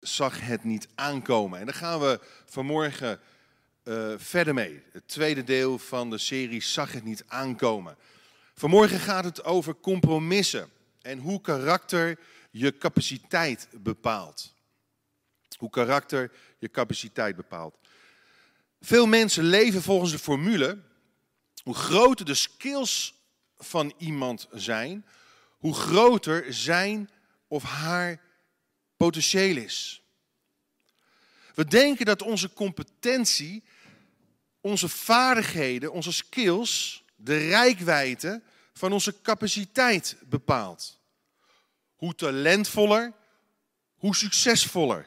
zag het niet aankomen. En daar gaan we vanmorgen uh, verder mee. Het tweede deel van de serie Zag het niet aankomen. Vanmorgen gaat het over compromissen en hoe karakter je capaciteit bepaalt. Hoe karakter je capaciteit bepaalt. Veel mensen leven volgens de formule: hoe groter de skills van iemand zijn, hoe groter zijn of haar potentieel is. We denken dat onze competentie, onze vaardigheden, onze skills, de rijkwijde van onze capaciteit bepaalt. Hoe talentvoller, hoe succesvoller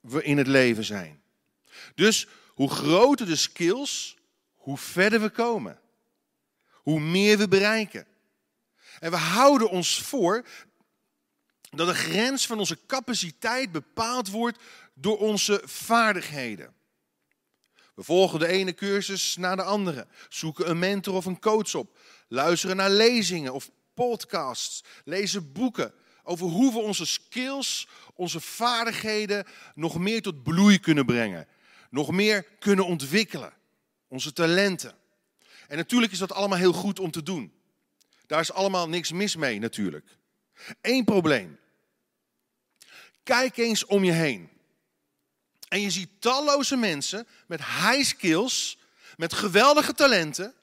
we in het leven zijn. Dus hoe groter de skills, hoe verder we komen. Hoe meer we bereiken. En we houden ons voor dat de grens van onze capaciteit bepaald wordt door onze vaardigheden. We volgen de ene cursus na de andere, zoeken een mentor of een coach op, luisteren naar lezingen of podcasts, lezen boeken over hoe we onze skills, onze vaardigheden nog meer tot bloei kunnen brengen, nog meer kunnen ontwikkelen, onze talenten. En natuurlijk is dat allemaal heel goed om te doen. Daar is allemaal niks mis mee natuurlijk. Eén probleem. Kijk eens om je heen. En je ziet talloze mensen met high skills, met geweldige talenten,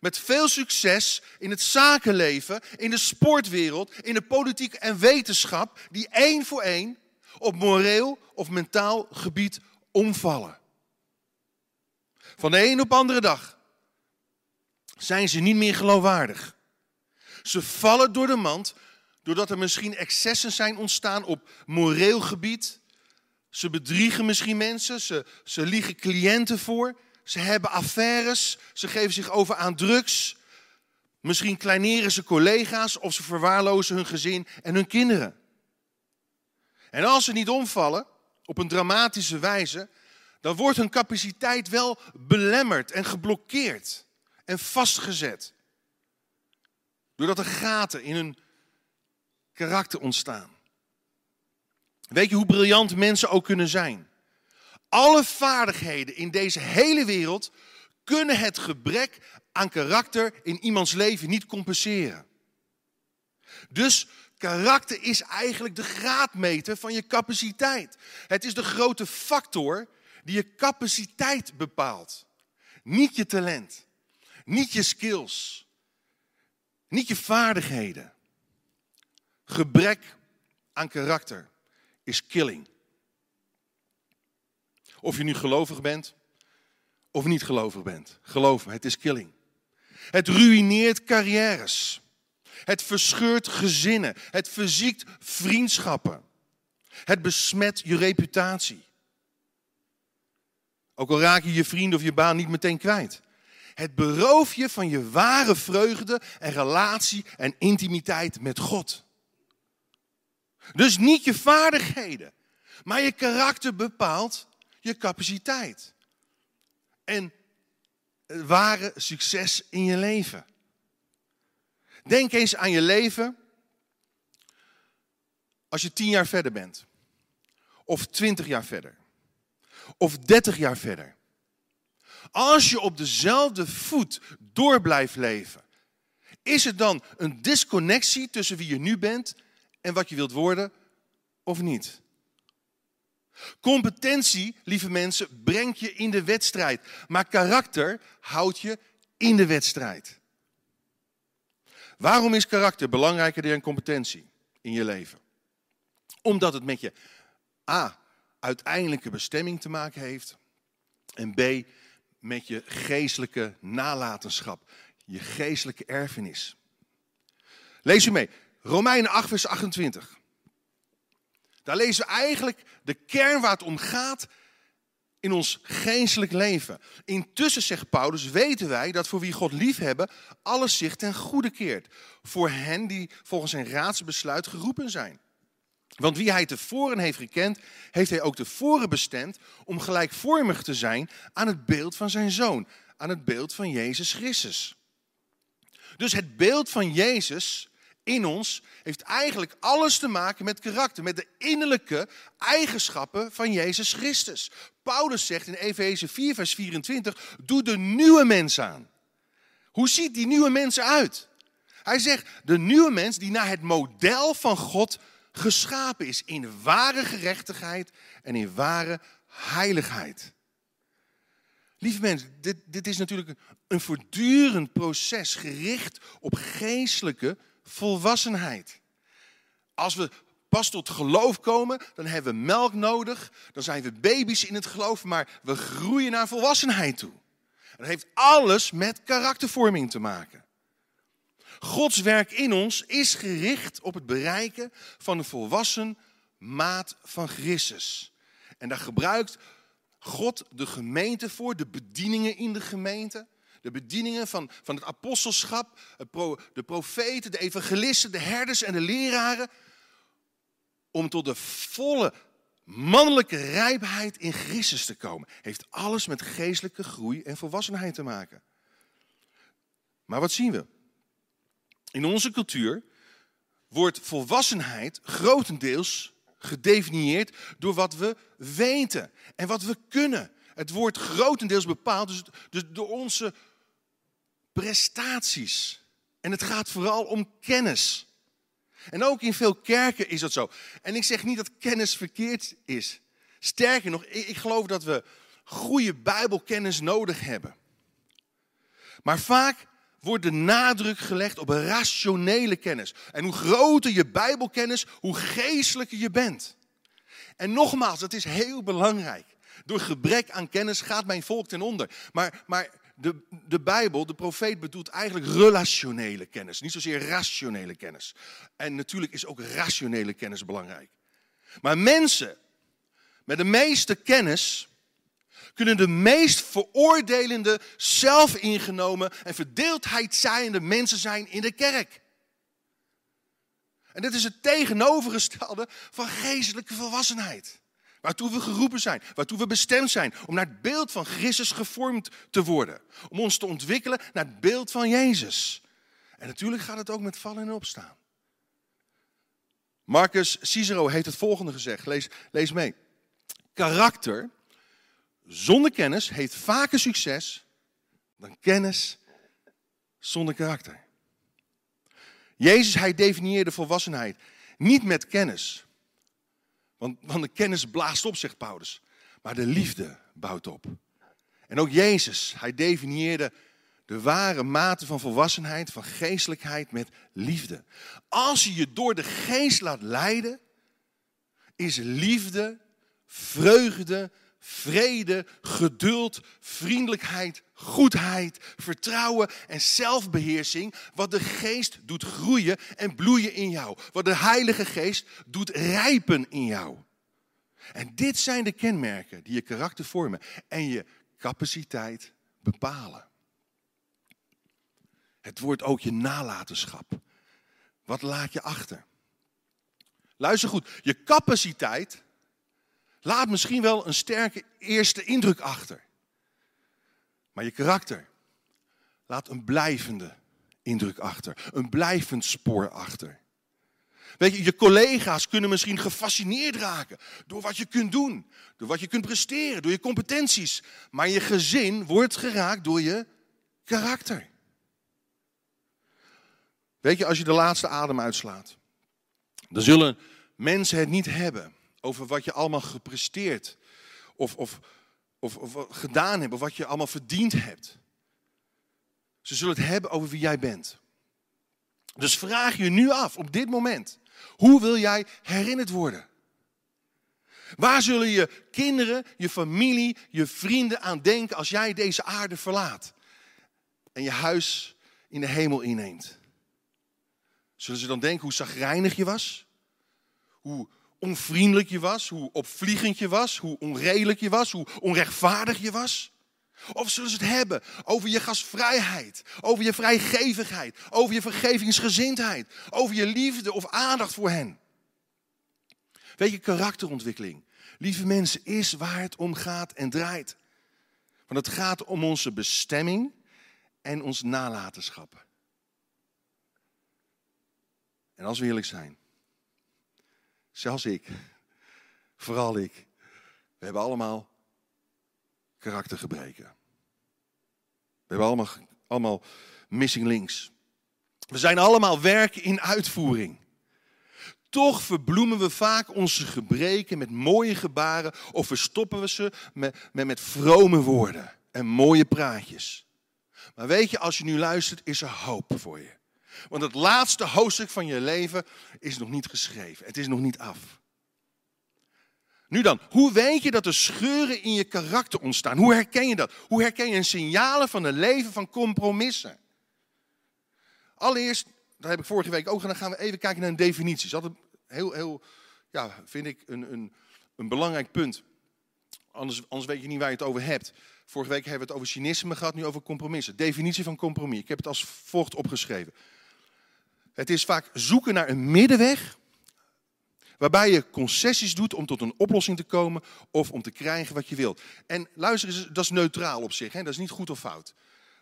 met veel succes in het zakenleven, in de sportwereld, in de politiek en wetenschap, die één voor één op moreel of mentaal gebied omvallen. Van de een op andere dag zijn ze niet meer geloofwaardig. Ze vallen door de mand doordat er misschien excessen zijn ontstaan op moreel gebied. Ze bedriegen misschien mensen, ze, ze liegen cliënten voor, ze hebben affaires, ze geven zich over aan drugs. Misschien kleineren ze collega's of ze verwaarlozen hun gezin en hun kinderen. En als ze niet omvallen, op een dramatische wijze, dan wordt hun capaciteit wel belemmerd en geblokkeerd en vastgezet. Doordat er gaten in hun karakter ontstaan. Weet je hoe briljant mensen ook kunnen zijn? Alle vaardigheden in deze hele wereld kunnen het gebrek aan karakter in iemands leven niet compenseren. Dus karakter is eigenlijk de graadmeter van je capaciteit. Het is de grote factor die je capaciteit bepaalt. Niet je talent, niet je skills, niet je vaardigheden. Gebrek aan karakter is killing. Of je nu gelovig bent of niet gelovig bent. Geloof me, het is killing. Het ruïneert carrières. Het verscheurt gezinnen. Het verziekt vriendschappen. Het besmet je reputatie. Ook al raak je je vriend of je baan niet meteen kwijt. Het berooft je van je ware vreugde en relatie en intimiteit met God. Dus niet je vaardigheden, maar je karakter bepaalt je capaciteit. En het ware succes in je leven. Denk eens aan je leven als je tien jaar verder bent. Of twintig jaar verder. Of dertig jaar verder. Als je op dezelfde voet door blijft leven, is het dan een disconnectie tussen wie je nu bent en wat je wilt worden of niet? Competentie, lieve mensen, brengt je in de wedstrijd. Maar karakter houdt je in de wedstrijd. Waarom is karakter belangrijker dan competentie in je leven? Omdat het met je A. uiteindelijke bestemming te maken heeft. En B. met je geestelijke nalatenschap. Je geestelijke erfenis. Lees u mee. Romeinen 8, vers 28. Daar lezen we eigenlijk de kern waar het om gaat in ons geestelijk leven. Intussen, zegt Paulus, weten wij dat voor wie God liefhebben, alles zich ten goede keert. Voor hen die volgens zijn raadsbesluit geroepen zijn. Want wie hij tevoren heeft gekend, heeft hij ook tevoren bestemd om gelijkvormig te zijn aan het beeld van zijn zoon, aan het beeld van Jezus Christus. Dus het beeld van Jezus in ons heeft eigenlijk alles te maken met karakter, met de innerlijke eigenschappen van Jezus Christus. Paulus zegt in Efeze 4, vers 24, doe de nieuwe mens aan. Hoe ziet die nieuwe mens eruit? Hij zegt, de nieuwe mens die naar het model van God geschapen is, in ware gerechtigheid en in ware heiligheid. Lieve mensen, dit, dit is natuurlijk een voortdurend proces gericht op geestelijke volwassenheid. Als we pas tot geloof komen, dan hebben we melk nodig. Dan zijn we baby's in het geloof, maar we groeien naar volwassenheid toe. Dat heeft alles met karaktervorming te maken. Gods werk in ons is gericht op het bereiken van een volwassen maat van Christus. En daar gebruikt God de gemeente voor, de bedieningen in de gemeente. De bedieningen van, van het apostelschap, de profeten, de evangelisten, de herders en de leraren. Om tot de volle mannelijke rijpheid in Christus te komen. Heeft alles met geestelijke groei en volwassenheid te maken. Maar wat zien we? In onze cultuur wordt volwassenheid grotendeels gedefinieerd door wat we weten en wat we kunnen. Het wordt grotendeels bepaald dus, dus door onze prestaties. En het gaat vooral om kennis. En ook in veel kerken is dat zo. En ik zeg niet dat kennis verkeerd is. Sterker nog, ik geloof dat we goede Bijbelkennis nodig hebben. Maar vaak wordt de nadruk gelegd op rationele kennis. En hoe groter je Bijbelkennis, hoe geestelijker je bent. En nogmaals, dat is heel belangrijk. Door gebrek aan kennis gaat mijn volk ten onder. Maar, maar de, de Bijbel, de profeet bedoelt eigenlijk relationele kennis, niet zozeer rationele kennis. En natuurlijk is ook rationele kennis belangrijk. Maar mensen met de meeste kennis kunnen de meest veroordelende, zelfingenomen en verdeeldheid zijnde mensen zijn in de kerk. En dit is het tegenovergestelde van geestelijke volwassenheid. Waartoe we geroepen zijn, waartoe we bestemd zijn. Om naar het beeld van Christus gevormd te worden. Om ons te ontwikkelen naar het beeld van Jezus. En natuurlijk gaat het ook met vallen en opstaan. Marcus Cicero heeft het volgende gezegd. Lees, lees mee. Karakter zonder kennis heeft vaker succes dan kennis zonder karakter. Jezus, hij definieerde volwassenheid niet met kennis. Want, de kennis blaast op, zegt Paulus. Maar de liefde bouwt op. En ook Jezus, hij definieerde de ware mate van volwassenheid, van geestelijkheid met liefde. Als je je door de geest laat leiden, is liefde, vreugde, vrede, geduld, vriendelijkheid, goedheid, vertrouwen en zelfbeheersing. Wat de geest doet groeien en bloeien in jou. Wat de Heilige Geest doet rijpen in jou. En dit zijn de kenmerken die je karakter vormen en je capaciteit bepalen. Het wordt ook je nalatenschap. Wat laat je achter? Luister goed, je capaciteit laat misschien wel een sterke eerste indruk achter. Maar je karakter laat een blijvende indruk achter, een blijvend spoor achter. Weet je, je collega's kunnen misschien gefascineerd raken door wat je kunt doen, door wat je kunt presteren, door je competenties. Maar je gezin wordt geraakt door je karakter. Weet je, als je de laatste adem uitslaat, dan zullen mensen het niet hebben over wat je allemaal gepresteerd of, of, of, of gedaan hebt, of wat je allemaal verdiend hebt. Ze zullen het hebben over wie jij bent. Dus vraag je nu af, op dit moment, hoe wil jij herinnerd worden? Waar zullen je kinderen, je familie, je vrienden aan denken als jij deze aarde verlaat en je huis in de hemel inneemt? Zullen ze dan denken hoe zagrijnig je was? Hoe onvriendelijk je was, hoe opvliegend je was, hoe onredelijk je was, hoe onrechtvaardig je was? Of zullen ze het hebben over je gastvrijheid, over je vrijgevigheid, over je vergevingsgezindheid, over je liefde of aandacht voor hen? Weet je, karakterontwikkeling, lieve mensen, is waar het om gaat en draait. Want het gaat om onze bestemming en ons nalatenschap. En als we eerlijk zijn, zelfs ik, vooral ik, we hebben allemaal karaktergebreken. We hebben allemaal, allemaal missing links. We zijn allemaal werken in uitvoering. Toch verbloemen we vaak onze gebreken met mooie gebaren of verstoppen we ze met, met, met vrome woorden en mooie praatjes. Maar weet je, als je nu luistert, is er hoop voor je. Want het laatste hoofdstuk van je leven is nog niet geschreven. Het is nog niet af. Nu dan, hoe weet je dat er scheuren in je karakter ontstaan? Hoe herken je dat? Hoe herken je een signalen van een leven van compromissen? Allereerst, dat heb ik vorige week ook gedaan, gaan we even kijken naar een definitie. Dat is heel, heel, ja, vind ik een, een, een belangrijk punt. Anders, anders weet je niet waar je het over hebt. Vorige week hebben we het over cynisme gehad, nu over compromissen. Definitie van compromis. Ik heb het als volgt opgeschreven. Het is vaak zoeken naar een middenweg waarbij je concessies doet om tot een oplossing te komen of om te krijgen wat je wilt. En luister eens, dat is neutraal op zich, hè? dat is niet goed of fout.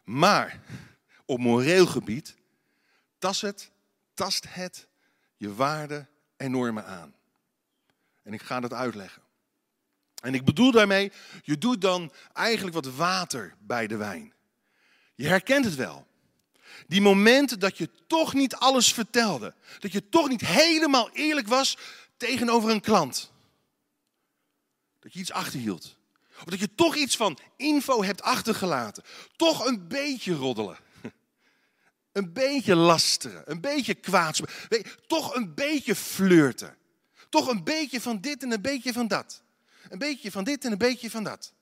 Maar op moreel gebied tast het, tast het je waarden en normen aan. En ik ga dat uitleggen. En ik bedoel daarmee, je doet dan eigenlijk wat water bij de wijn. Je herkent het wel. Die momenten dat je toch niet alles vertelde. Dat je toch niet helemaal eerlijk was tegenover een klant. Dat je iets achterhield. Of dat je toch iets van info hebt achtergelaten. Toch een beetje roddelen. Een beetje lasteren. Een beetje kwaads. Toch een beetje flirten. Toch een beetje van dit en een beetje van dat. Een beetje van dit en een beetje van dat.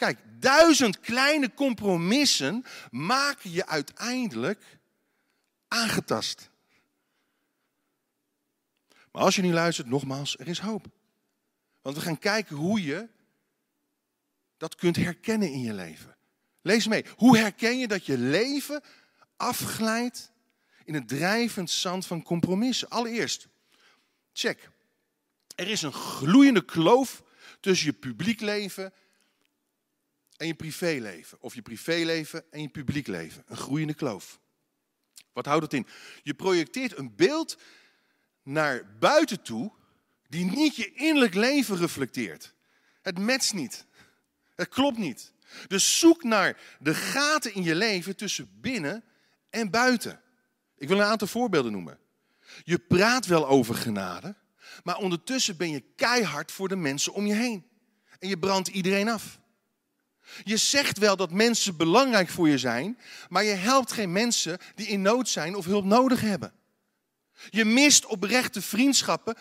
Kijk, duizend kleine compromissen maken je uiteindelijk aangetast. Maar als je nu luistert, nogmaals, er is hoop. Want we gaan kijken hoe je dat kunt herkennen in je leven. Lees mee. Hoe herken je dat je leven afglijdt in het drijvend zand van compromissen? Allereerst, check. Er is een gloeiende kloof tussen je publiek leven en je privéleven. Of je privéleven en je publiek leven. Een groeiende kloof. Wat houdt het in? Je projecteert een beeld naar buiten toe die niet je innerlijk leven reflecteert. Het matcht niet. Het klopt niet. Dus zoek naar de gaten in je leven tussen binnen en buiten. Ik wil een aantal voorbeelden noemen. Je praat wel over genade, maar ondertussen ben je keihard voor de mensen om je heen. En je brandt iedereen af. Je zegt wel dat mensen belangrijk voor je zijn, maar je helpt geen mensen die in nood zijn of hulp nodig hebben. Je mist oprechte vriendschappen,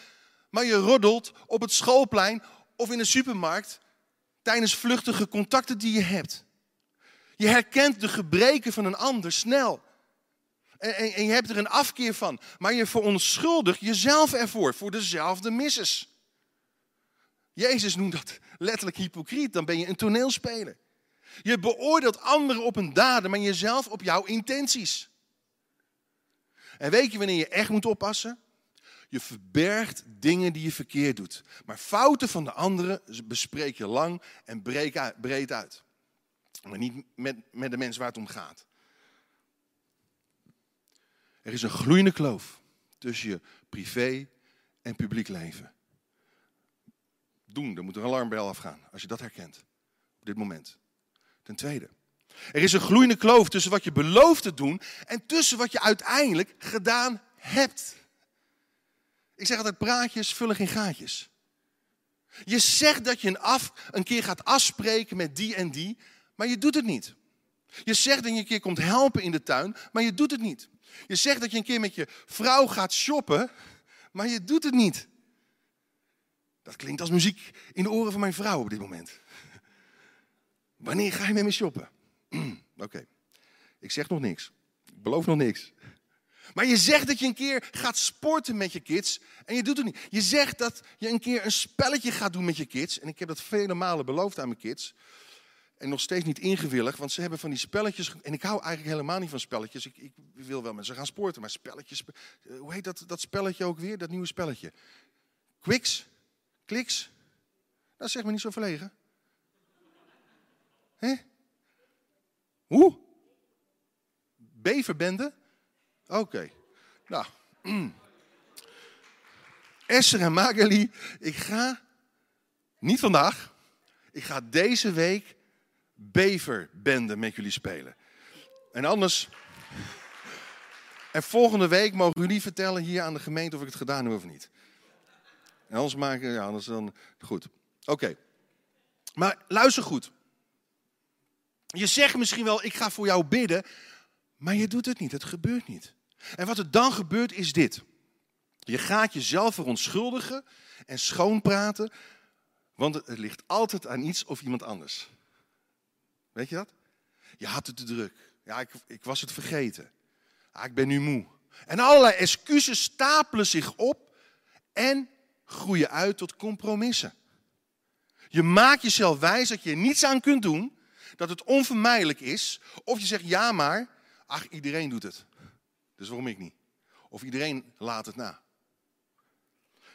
maar je roddelt op het schoolplein of in de supermarkt tijdens vluchtige contacten die je hebt. Je herkent de gebreken van een ander snel. En, en, je hebt er een afkeer van, maar je verontschuldigt jezelf ervoor, voor dezelfde misses. Jezus noemt dat letterlijk hypocriet, dan ben je een toneelspeler. Je beoordeelt anderen op hun daden, maar jezelf op jouw intenties. En weet je wanneer je echt moet oppassen? Je verbergt dingen die je verkeerd doet. Maar fouten van de anderen bespreek je lang en breed uit. Maar niet met, met de mensen waar het om gaat. Er is een gloeiende kloof tussen je privé en publiek leven. Doen, er moet een alarmbel afgaan als je dat herkent. Op dit moment. Ten tweede, er is een gloeiende kloof tussen wat je belooft te doen en tussen wat je uiteindelijk gedaan hebt. Ik zeg altijd, praatjes vullen geen gaatjes. Je zegt dat je een, af, een keer gaat afspreken met die en die, maar je doet het niet. Je zegt dat je een keer komt helpen in de tuin, maar je doet het niet. Je zegt dat je een keer met je vrouw gaat shoppen, maar je doet het niet. Dat klinkt als muziek in de oren van mijn vrouw op dit moment. Wanneer ga je met me shoppen? Oké, ik zeg nog niks. Ik beloof nog niks. Maar je zegt dat je een keer gaat sporten met je kids en je doet het niet. Je zegt dat je een keer een spelletje gaat doen met je kids. En ik heb dat vele malen beloofd aan mijn kids. En nog steeds niet ingewilligd, want ze hebben van die spelletjes. En ik hou eigenlijk helemaal niet van spelletjes. Ik, ik wil wel met ze gaan sporten, maar spelletjes. Eh, hoe heet dat, dat spelletje ook weer? Dat nieuwe spelletje. Quicks? Kliks? Dat zegt me niet zo verlegen. Hé? Hoe? Beverbende? Oké. Nou, Esther en Magali, ik ga, niet vandaag, ik ga deze week beverbende met jullie spelen. En anders, en volgende week mogen jullie vertellen hier aan de gemeente of ik het gedaan heb of niet. Anders maken, ja, anders dan, goed. Oké. Maar luister goed. Je zegt misschien wel, ik ga voor jou bidden, maar je doet het niet, het gebeurt niet. En wat er dan gebeurt is dit. Je gaat jezelf verontschuldigen en schoonpraten, want het ligt altijd aan iets of iemand anders. Weet je dat? Je had het te druk. Ja, ik, ik was het vergeten. Ah, ik ben nu moe. En allerlei excuses stapelen zich op en groeien uit tot compromissen. Je maakt jezelf wijs dat je er niets aan kunt doen, dat het onvermijdelijk is. Of je zegt ja maar, ach iedereen doet het. Dus waarom ik niet? Of iedereen laat het na.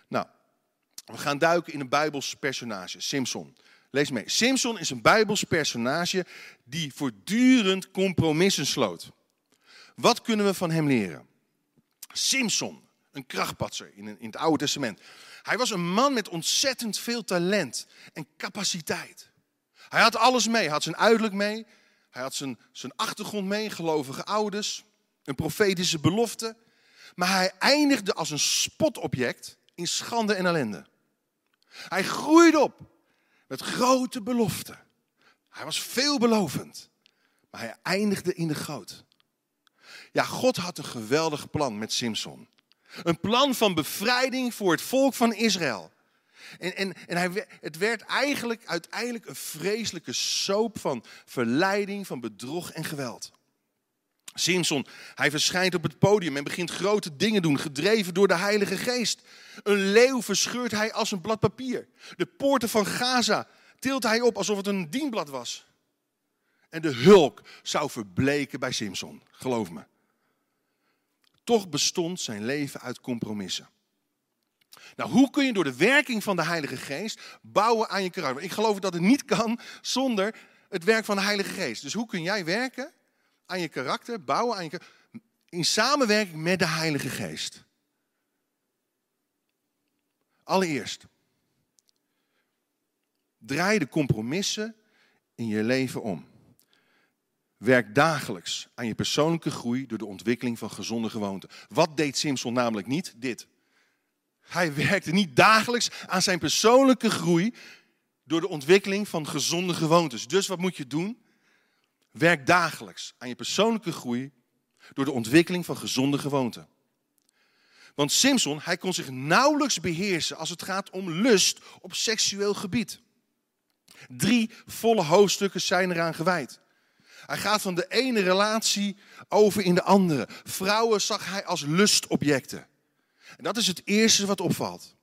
Nou, we gaan duiken in een Bijbels personage, Simpson. Lees mee. Simpson is een Bijbels personage die voortdurend compromissen sloot. Wat kunnen we van hem leren? Simpson, een krachtpatser in, in het Oude Testament. Hij was een man met ontzettend veel talent en capaciteit. Hij had alles mee. Hij had zijn uiterlijk mee. Hij had zijn, zijn achtergrond mee, gelovige ouders, een profetische belofte. Maar hij eindigde als een spotobject in schande en ellende. Hij groeide op met grote beloften. Hij was veelbelovend, maar hij eindigde in de goot. Ja, God had een geweldig plan met Simpson. Een plan van bevrijding voor het volk van Israël. En, en, en hij, het werd eigenlijk uiteindelijk een vreselijke soap van verleiding, van bedrog en geweld. Simpson, hij verschijnt op het podium en begint grote dingen doen, gedreven door de Heilige Geest. Een leeuw verscheurt hij als een blad papier. De poorten van Gaza tilt hij op alsof het een dienblad was. En de hulk zou verbleken bij Simpson, geloof me. Toch bestond zijn leven uit compromissen. Nou, hoe kun je door de werking van de Heilige Geest bouwen aan je karakter? Ik geloof dat het niet kan zonder het werk van de Heilige Geest. Dus hoe kun jij werken aan je karakter, bouwen aan je in samenwerking met de Heilige Geest? Allereerst, draai de compromissen in je leven om. Werk dagelijks aan je persoonlijke groei door de ontwikkeling van gezonde gewoonten. Wat deed Simpson namelijk niet? Dit. Hij werkte niet dagelijks aan zijn persoonlijke groei door de ontwikkeling van gezonde gewoontes. Dus wat moet je doen? Werk dagelijks aan je persoonlijke groei door de ontwikkeling van gezonde gewoonten. Want Simpson, hij kon zich nauwelijks beheersen als het gaat om lust op seksueel gebied. Drie volle hoofdstukken zijn eraan gewijd. Hij gaat van de ene relatie over in de andere. Vrouwen zag hij als lustobjecten. En dat is het eerste wat opvalt.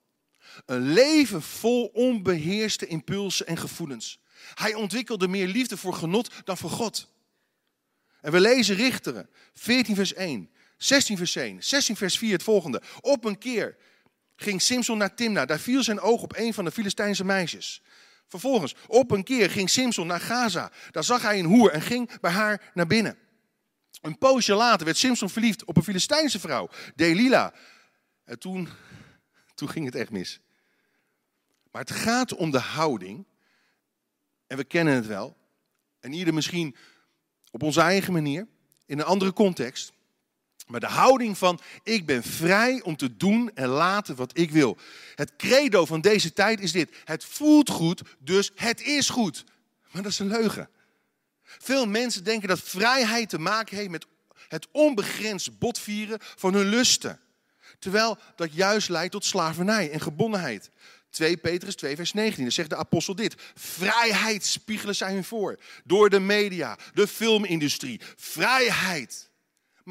Een leven vol onbeheerste impulsen en gevoelens. Hij ontwikkelde meer liefde voor genot dan voor God. En we lezen Richteren 14 vers 1, 16 vers 1, 16 vers 4 het volgende. Op een keer ging Simson naar Timna. Daar viel zijn oog op een van de Filistijnse meisjes. Vervolgens, op een keer ging Simson naar Gaza. Daar zag hij een hoer en ging bij haar naar binnen. Een poosje later werd Simson verliefd op een Filistijnse vrouw, Delila. En toen, toen ging het echt mis. Maar het gaat om de houding. En we kennen het wel. En ieder misschien op onze eigen manier, in een andere context. Maar de houding van ik ben vrij om te doen en laten wat ik wil. Het credo van deze tijd is dit. Het voelt goed, dus het is goed. Maar dat is een leugen. Veel mensen denken dat vrijheid te maken heeft met het onbegrensd botvieren van hun lusten. Terwijl dat juist leidt tot slavernij en gebonnenheid. 2 Petrus 2 vers 19, dan zegt de apostel dit. Vrijheid spiegelen zij hun voor. Door de media, de filmindustrie. Vrijheid.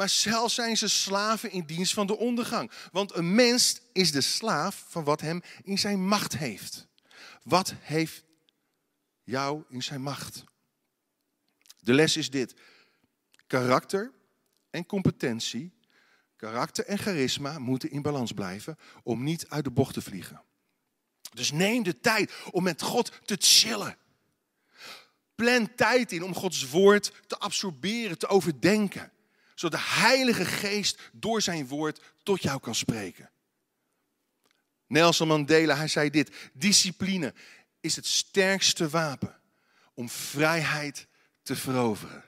Maar zelfs zijn ze slaven in dienst van de ondergang. Want een mens is de slaaf van wat hem in zijn macht heeft. Wat heeft jou in zijn macht? De les is dit. Karakter en competentie, karakter en charisma moeten in balans blijven om niet uit de bocht te vliegen. Dus neem de tijd om met God te chillen. Plan tijd in om Gods woord te absorberen, te overdenken Zodat de Heilige Geest door zijn woord tot jou kan spreken. Nelson Mandela, hij zei dit. Discipline is het sterkste wapen om vrijheid te veroveren.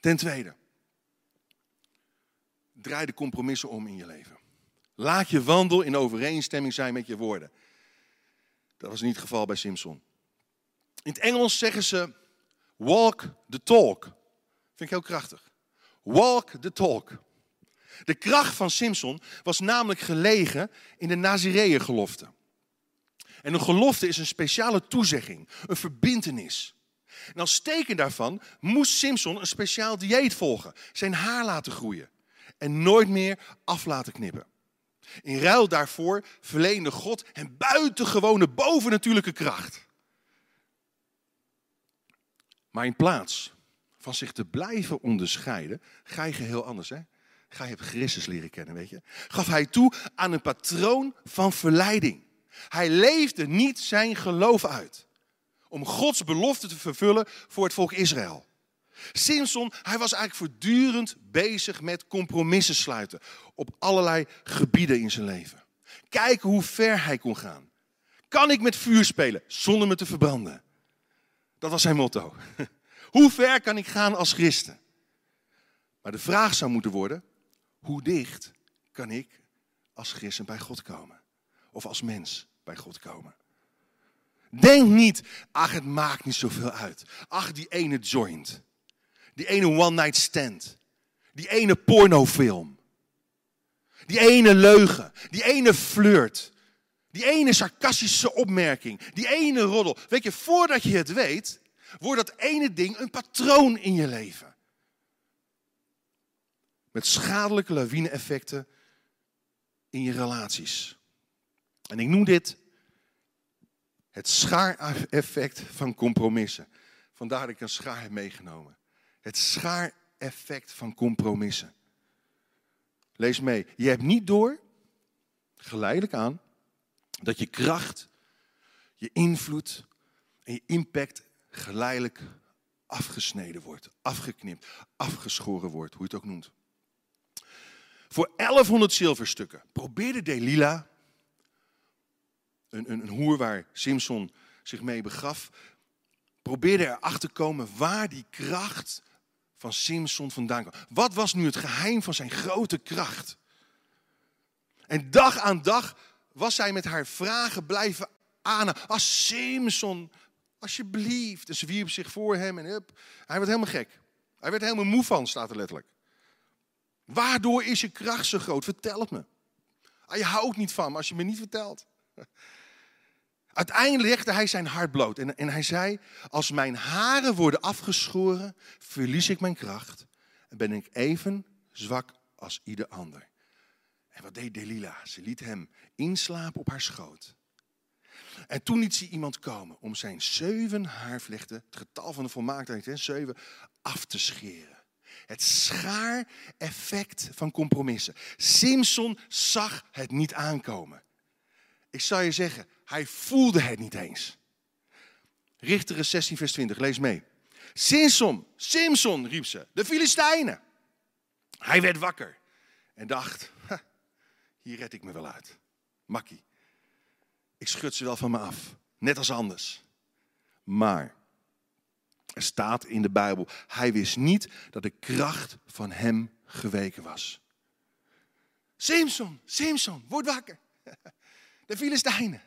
Ten tweede, draai de compromissen om in je leven. Laat je wandel in overeenstemming zijn met je woorden. Dat was niet het geval bij Simpson. In het Engels zeggen ze walk the talk. Vind ik heel krachtig. Walk the talk. De kracht van Simpson was namelijk gelegen in de Nazireeën-gelofte. En een gelofte is een speciale toezegging, een verbintenis. En als teken daarvan moest Simpson een speciaal dieet volgen, zijn haar laten groeien en nooit meer af laten knippen. In ruil daarvoor verleende God hem buitengewone bovennatuurlijke kracht. Maar in plaats van zich te blijven onderscheiden, ga je geheel anders. Hè? Ga je Christus leren kennen, weet je? Gaf hij toe aan een patroon van verleiding. Hij leefde niet zijn geloof uit. Om Gods belofte te vervullen voor het volk Israël. Simpson, hij was eigenlijk voortdurend bezig met compromissen sluiten. Op allerlei gebieden in zijn leven. Kijken hoe ver hij kon gaan. Kan ik met vuur spelen zonder me te verbranden? Dat was zijn motto. Hoe ver kan ik gaan als christen? Maar de vraag zou moeten worden, hoe dicht kan ik als christen bij God komen? Of als mens bij God komen? Denk niet, ach het maakt niet zoveel uit. Ach die ene joint. Die ene one night stand. Die ene pornofilm. Die ene leugen. Die ene flirt. Die ene sarcastische opmerking. Die ene roddel. Weet je, voordat je het weet, wordt dat ene ding een patroon in je leven. Met schadelijke lawine-effecten in je relaties. En ik noem dit het schaar-effect van compromissen. Vandaar dat ik een schaar heb meegenomen. Het schaar-effect van compromissen. Lees mee. Je hebt niet door, geleidelijk aan, dat je kracht, je invloed en je impact geleidelijk afgesneden wordt, afgeknipt, afgeschoren wordt, hoe je het ook noemt. Voor 1100 zilverstukken probeerde Delila, een, een, een hoer waar Simpson zich mee begaf, probeerde erachter te komen waar die kracht van Simpson vandaan kwam. Wat was nu het geheim van zijn grote kracht? En dag aan dag was hij met haar vragen blijven aan. Als Simpson, alsjeblieft. En ze wierp zich voor hem en. Hij werd helemaal gek. Hij werd helemaal moe van, staat er letterlijk. Waardoor is je kracht zo groot? Vertel het me. Ah, je houdt niet van me als je me niet vertelt. Uiteindelijk legde hij zijn hart bloot en, en hij zei, als mijn haren worden afgeschoren, verlies ik mijn kracht en ben ik even zwak als ieder ander. En wat deed Delila? Ze liet hem inslapen op haar schoot. En toen liet ze iemand komen om zijn zeven haarvlechten, het getal van de volmaaktheid, hè, zeven, af te scheren. Het schaar-effect van compromissen. Simpson zag het niet aankomen. Ik zou je zeggen, hij voelde het niet eens. Richteren 16, vers 20, lees mee. Simpson, Simpson, riep ze, de Filistijnen. Hij werd wakker en dacht, hier red ik me wel uit. Makkie, ik schud ze wel van me af, net als anders. Maar er staat in de Bijbel, hij wist niet dat de kracht van hem geweken was. Simpson, Simpson, word wakker. De Filistijnen.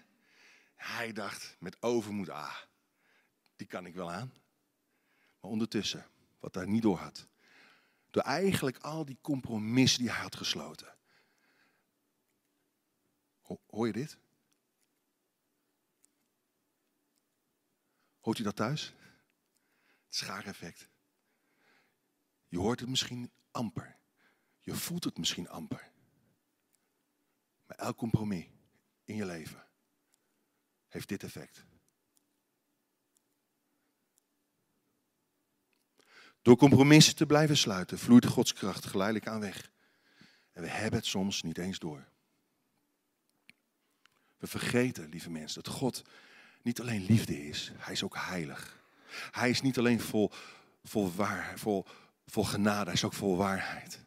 Hij dacht met overmoed, ah, die kan ik wel aan. Maar ondertussen, wat hij niet door had, door eigenlijk al die compromissen die hij had gesloten. Hoor je dit? Hoort u dat thuis? Het schaareffect. Je hoort het misschien amper. Je voelt het misschien amper. Maar elk compromis in je leven heeft dit effect. Door compromissen te blijven sluiten, vloeit Gods kracht geleidelijk aan weg. En we hebben het soms niet eens door. We vergeten, lieve mensen, dat God niet alleen liefde is, hij is ook heilig. Hij is niet alleen vol, vol, waar, vol, vol genade, hij is ook vol waarheid.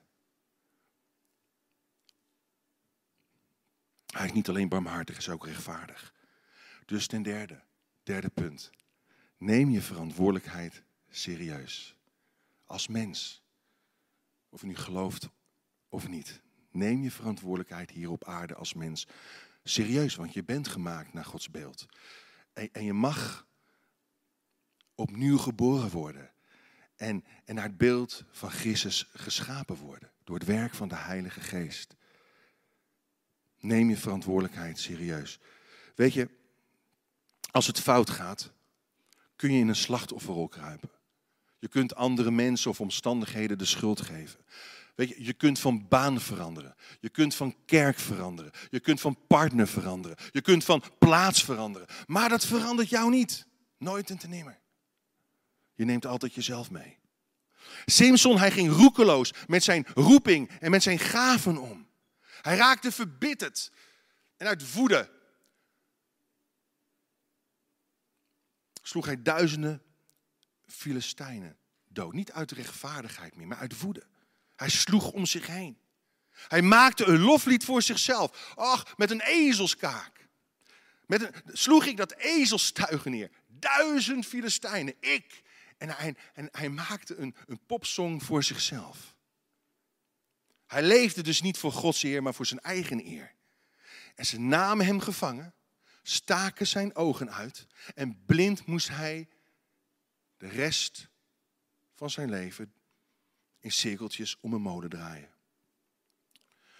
Hij is niet alleen barmhartig, hij is ook rechtvaardig. Dus ten derde, derde punt. Neem je verantwoordelijkheid serieus. Als mens. Of je nu gelooft of niet. Neem je verantwoordelijkheid hier op aarde als mens serieus, want je bent gemaakt naar Gods beeld. En, je mag opnieuw geboren worden. En, en naar het beeld van Christus geschapen worden. Door het werk van de Heilige Geest. Neem je verantwoordelijkheid serieus. Weet je, als het fout gaat, kun je in een slachtofferrol kruipen. Je kunt andere mensen of omstandigheden de schuld geven. Je, je kunt van baan veranderen. Je kunt van kerk veranderen. Je kunt van partner veranderen. Je kunt van plaats veranderen. Maar dat verandert jou niet. Nooit en te nimmer. Je neemt altijd jezelf mee. Simpson, hij ging roekeloos met zijn roeping en met zijn gaven om. Hij raakte verbitterd en uit woede sloeg hij duizenden Filistijnen dood. Niet uit rechtvaardigheid meer, maar uit woede. Hij sloeg om zich heen. Hij maakte een loflied voor zichzelf. Ach, met een ezelskaak. Met een, sloeg ik dat ezelstuigen neer. Duizend Filistijnen, ik. En hij, en hij maakte een, een popsong voor zichzelf. Hij leefde dus niet voor Gods eer, maar voor zijn eigen eer. En ze namen hem gevangen, staken zijn ogen uit en blind moest hij de rest van zijn leven in cirkeltjes om een molen draaien.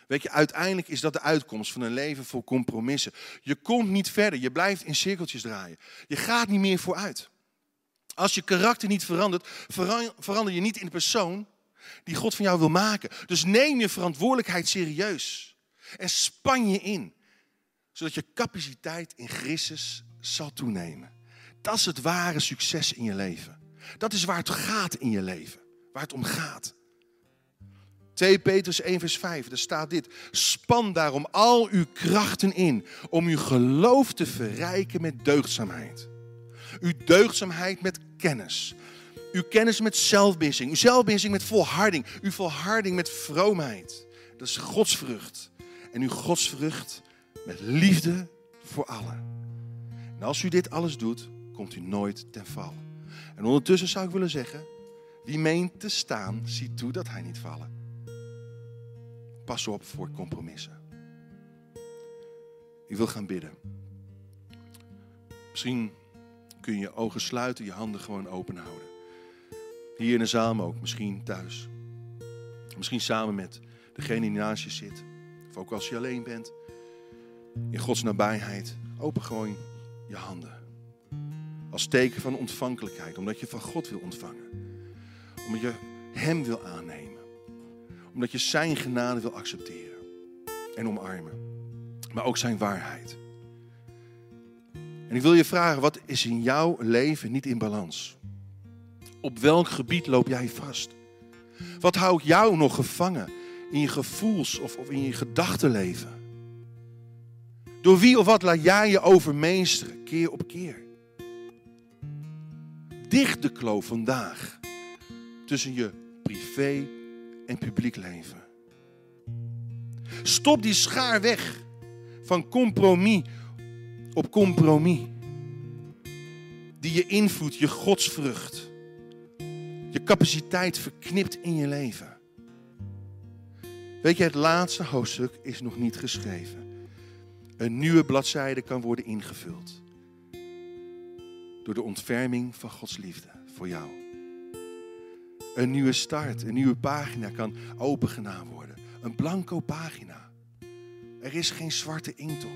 Weet je, uiteindelijk is dat de uitkomst van een leven vol compromissen. Je komt niet verder, je blijft in cirkeltjes draaien. Je gaat niet meer vooruit. Als je karakter niet verandert, verander je niet in de persoon die God van jou wil maken. Dus neem je verantwoordelijkheid serieus en span je in, zodat je capaciteit in Christus zal toenemen. Dat is het ware succes in je leven. Dat is waar het gaat in je leven, waar het om gaat. 2 Petrus 1 vers 5, daar staat dit. Span daarom al uw krachten in om uw geloof te verrijken met deugdzaamheid. Uw deugdzaamheid met kennis. Uw kennis met zelfbeheersing. Uw zelfbeheersing met volharding. Uw volharding met vroomheid. Dat is godsvrucht. En uw godsvrucht met liefde voor allen. En als u dit alles doet, komt u nooit ten val. En ondertussen zou ik willen zeggen, wie meent te staan, ziet toe dat hij niet vallen. Pas op voor compromissen. Ik wil gaan bidden. Misschien kun je je ogen sluiten, je handen gewoon open houden. Hier in de zaal, maar ook misschien thuis. Misschien samen met degene die naast je zit. Of ook als je alleen bent. In Gods nabijheid. Open gewoon je handen. Als teken van ontvankelijkheid. Omdat je van God wil ontvangen. Omdat je Hem wil aannemen. Omdat je Zijn genade wil accepteren. En omarmen. Maar ook Zijn waarheid. En ik wil je vragen, wat is in jouw leven niet in balans? Op welk gebied loop jij vast? Wat houdt jou nog gevangen in je gevoels- of, of in je gedachtenleven? Door wie of wat laat jij je overmeesteren, keer op keer? Dicht de kloof vandaag tussen je privé en publiek leven. Stop die schaar weg van compromis op compromis. Die je invloed, je godsvrucht, je capaciteit verknipt in je leven. Weet je, het laatste hoofdstuk is nog niet geschreven. Een nieuwe bladzijde kan worden ingevuld. Door de ontferming van Gods liefde voor jou. Een nieuwe start, een nieuwe pagina kan opengedaan worden. Een blanco pagina. Er is geen zwarte inkt op.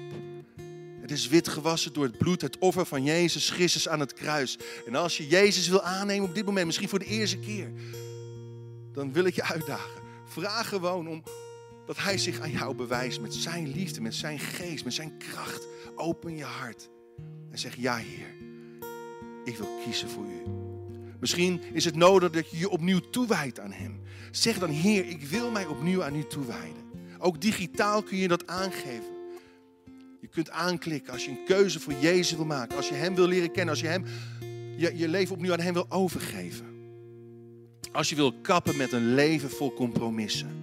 Het is wit gewassen door het bloed, het offer van Jezus Christus aan het kruis. En als je Jezus wil aannemen op dit moment, misschien voor de eerste keer, dan wil ik je uitdagen. Vraag gewoon om dat Hij zich aan jou bewijst met Zijn liefde, met Zijn geest, met Zijn kracht. Open je hart en zeg ja Heer, ik wil kiezen voor U. Misschien is het nodig dat je je opnieuw toewijdt aan Hem. Zeg dan Heer, ik wil mij opnieuw aan U toewijden. Ook digitaal kun je dat aangeven. Je kunt aanklikken als je een keuze voor Jezus wil maken. Als je Hem wil leren kennen. Als je hem, je, je leven opnieuw aan Hem wil overgeven. Als je wil kappen met een leven vol compromissen.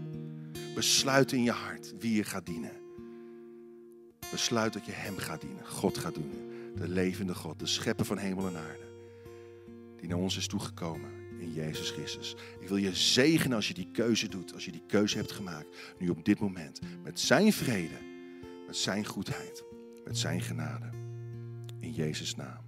Besluit in je hart wie je gaat dienen. Besluit dat je Hem gaat dienen, God gaat dienen. De levende God, de schepper van hemel en aarde. Die naar ons is toegekomen in Jezus Christus. Ik wil je zegenen als je die keuze doet, als je die keuze hebt gemaakt. Nu op dit moment. Met Zijn vrede, met Zijn goedheid, met Zijn genade. In Jezus' naam.